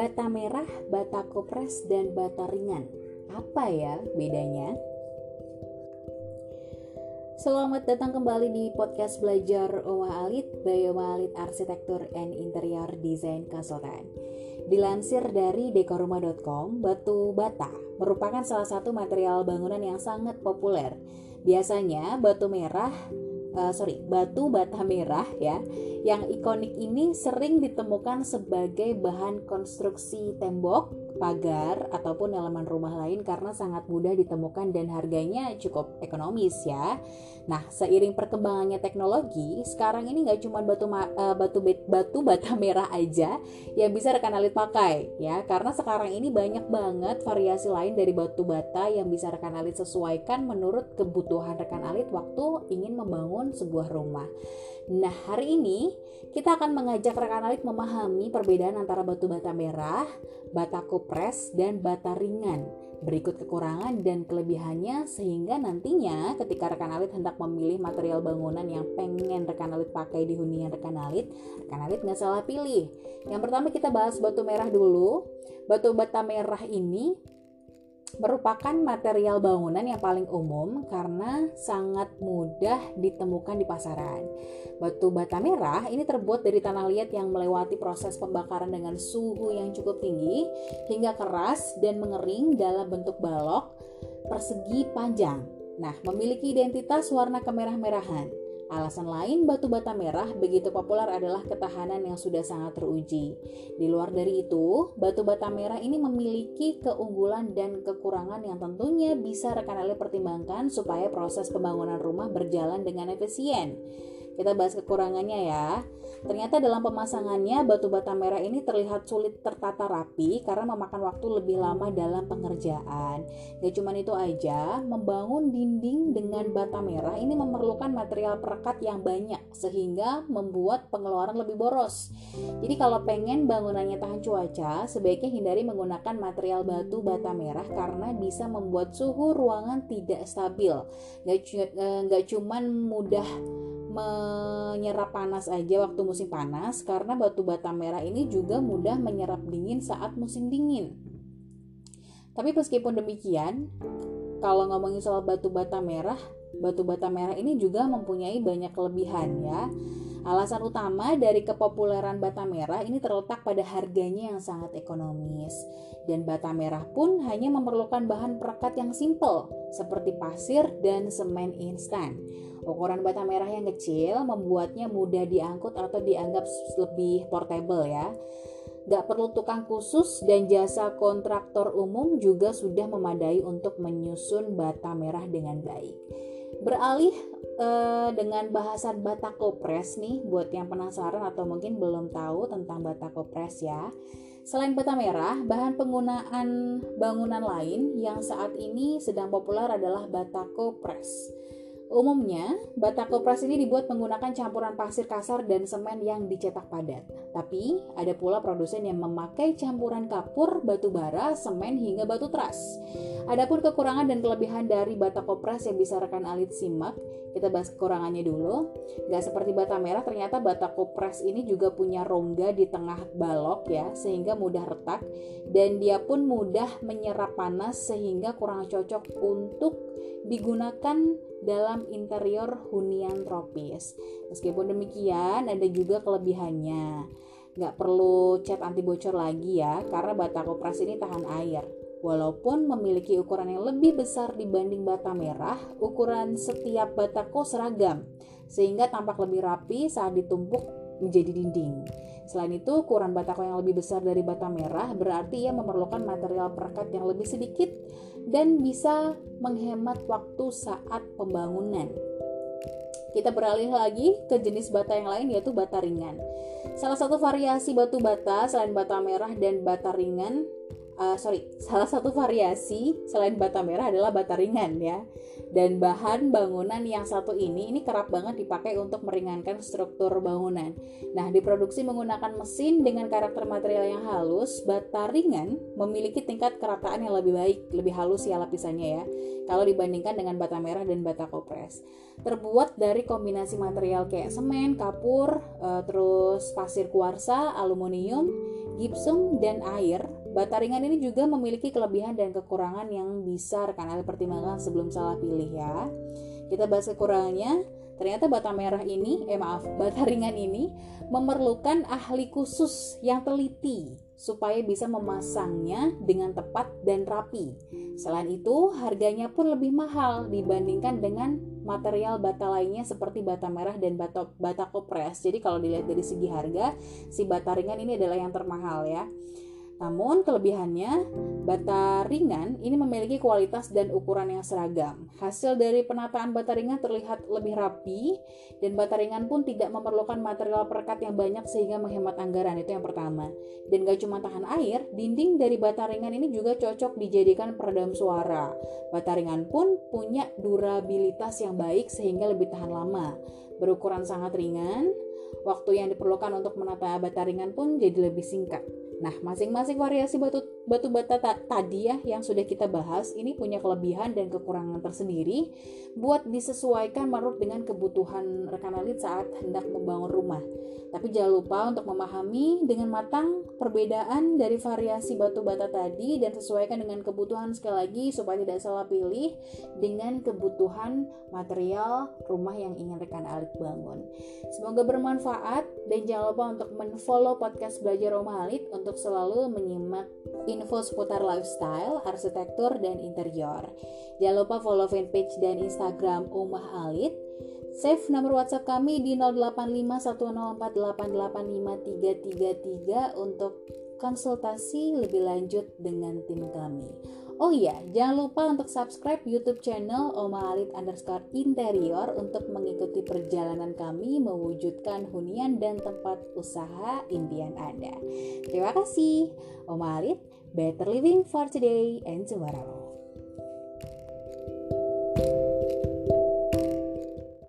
bata merah, bata kopres, dan bata ringan. Apa ya bedanya? Selamat datang kembali di podcast belajar Oma Alit by Alit Arsitektur and Interior Design Consultant. Dilansir dari dekoruma.com, batu bata merupakan salah satu material bangunan yang sangat populer. Biasanya batu merah uh, sorry batu bata merah ya yang ikonik ini sering ditemukan sebagai bahan konstruksi tembok pagar ataupun elemen rumah lain karena sangat mudah ditemukan dan harganya cukup ekonomis ya. Nah, seiring perkembangannya teknologi, sekarang ini nggak cuma batu uh, batu batu bata merah aja yang bisa rekan alit pakai ya, karena sekarang ini banyak banget variasi lain dari batu bata yang bisa rekan alit sesuaikan menurut kebutuhan rekan alit waktu ingin membangun sebuah rumah. Nah, hari ini kita akan mengajak rekan alit memahami perbedaan antara batu bata merah, bata kopres, dan bata ringan. Berikut kekurangan dan kelebihannya sehingga nantinya ketika rekan alit hendak memilih material bangunan yang pengen rekan alit pakai di hunian rekan alit, rekan alit nggak salah pilih. Yang pertama kita bahas batu merah dulu. Batu bata merah ini merupakan material bangunan yang paling umum karena sangat mudah ditemukan di pasaran. Batu bata merah ini terbuat dari tanah liat yang melewati proses pembakaran dengan suhu yang cukup tinggi hingga keras dan mengering dalam bentuk balok persegi panjang. Nah, memiliki identitas warna kemerah-merahan. Alasan lain batu bata merah begitu populer adalah ketahanan yang sudah sangat teruji. Di luar dari itu, batu bata merah ini memiliki keunggulan dan kekurangan yang tentunya bisa rekan rekan pertimbangkan supaya proses pembangunan rumah berjalan dengan efisien. Kita bahas kekurangannya ya. Ternyata dalam pemasangannya batu bata merah ini terlihat sulit tertata rapi karena memakan waktu lebih lama dalam pengerjaan. Gak cuma itu aja, membangun dinding dengan bata merah ini memerlukan material perekat yang banyak sehingga membuat pengeluaran lebih boros. Jadi kalau pengen bangunannya tahan cuaca, sebaiknya hindari menggunakan material batu bata merah karena bisa membuat suhu ruangan tidak stabil. Gak, eh, gak cuman mudah menyerap panas aja waktu musim panas karena batu bata merah ini juga mudah menyerap dingin saat musim dingin. Tapi meskipun demikian, kalau ngomongin soal batu bata merah, batu bata merah ini juga mempunyai banyak kelebihan ya. Alasan utama dari kepopuleran bata merah ini terletak pada harganya yang sangat ekonomis. Dan bata merah pun hanya memerlukan bahan perekat yang simple, seperti pasir dan semen instan. Ukuran bata merah yang kecil membuatnya mudah diangkut atau dianggap lebih portable ya. Gak perlu tukang khusus dan jasa kontraktor umum juga sudah memadai untuk menyusun bata merah dengan baik. Beralih uh, dengan bahasan bata kopres nih buat yang penasaran atau mungkin belum tahu tentang bata kopres ya. Selain bata merah, bahan penggunaan bangunan lain yang saat ini sedang populer adalah bata kopres. Umumnya, bata kopras ini dibuat menggunakan campuran pasir kasar dan semen yang dicetak padat. Tapi, ada pula produsen yang memakai campuran kapur, batu bara, semen, hingga batu teras. Adapun kekurangan dan kelebihan dari bata kopras yang bisa rekan alit simak, kita bahas kekurangannya dulu. Gak seperti bata merah, ternyata bata kopras ini juga punya rongga di tengah balok ya, sehingga mudah retak. Dan dia pun mudah menyerap panas sehingga kurang cocok untuk digunakan dalam interior hunian tropis. Meskipun demikian, ada juga kelebihannya. Nggak perlu cat anti bocor lagi ya, karena bata kopras ini tahan air. Walaupun memiliki ukuran yang lebih besar dibanding bata merah, ukuran setiap batako seragam, sehingga tampak lebih rapi saat ditumpuk menjadi dinding. Selain itu, ukuran batako yang lebih besar dari bata merah berarti ia memerlukan material perekat yang lebih sedikit dan bisa menghemat waktu saat pembangunan. Kita beralih lagi ke jenis bata yang lain yaitu bata ringan. Salah satu variasi batu bata selain bata merah dan bata ringan uh, sorry, salah satu variasi selain bata merah adalah bata ringan ya. Dan bahan bangunan yang satu ini ini kerap banget dipakai untuk meringankan struktur bangunan. Nah, diproduksi menggunakan mesin dengan karakter material yang halus, bata ringan memiliki tingkat kerataan yang lebih baik, lebih halus ya lapisannya ya. Kalau dibandingkan dengan bata merah dan bata kopres. Terbuat dari kombinasi material kayak semen, kapur, uh, terus pasir kuarsa, aluminium, gipsum, dan air, bata ringan ini juga memiliki kelebihan dan kekurangan yang bisa rekan Alit pertimbangkan sebelum salah pilih ya. Kita bahas kekurangannya. Ternyata bata merah ini, eh maaf, bata ringan ini memerlukan ahli khusus yang teliti supaya bisa memasangnya dengan tepat dan rapi. Selain itu, harganya pun lebih mahal dibandingkan dengan material bata lainnya seperti bata merah dan bata, bata kopres. Jadi kalau dilihat dari segi harga, si bata ringan ini adalah yang termahal ya. Namun kelebihannya, bata ringan ini memiliki kualitas dan ukuran yang seragam. Hasil dari penataan bata ringan terlihat lebih rapi dan bata ringan pun tidak memerlukan material perekat yang banyak sehingga menghemat anggaran. Itu yang pertama. Dan gak cuma tahan air, dinding dari bata ringan ini juga cocok dijadikan peredam suara. Bata ringan pun punya durabilitas yang baik sehingga lebih tahan lama. Berukuran sangat ringan, waktu yang diperlukan untuk menata bata ringan pun jadi lebih singkat. Nah, masing-masing variasi batu batu bata ta tadi ya yang sudah kita bahas ini punya kelebihan dan kekurangan tersendiri buat disesuaikan menurut dengan kebutuhan rekan elit saat hendak membangun rumah. Tapi jangan lupa untuk memahami dengan matang perbedaan dari variasi batu bata tadi dan sesuaikan dengan kebutuhan sekali lagi supaya tidak salah pilih dengan kebutuhan material rumah yang ingin rekan Alit bangun. Semoga bermanfaat dan jangan lupa untuk menfollow podcast Belajar Rumah Alit untuk selalu menyimak info seputar lifestyle, arsitektur, dan interior. Jangan lupa follow fanpage dan Instagram Umah Alit Save nomor WhatsApp kami di 085104885333 untuk konsultasi lebih lanjut dengan tim kami. Oh iya, jangan lupa untuk subscribe YouTube channel Oma Alit underscore interior untuk mengikuti perjalanan kami mewujudkan hunian dan tempat usaha impian Anda. Terima kasih, Oma Alit, better living for today and tomorrow.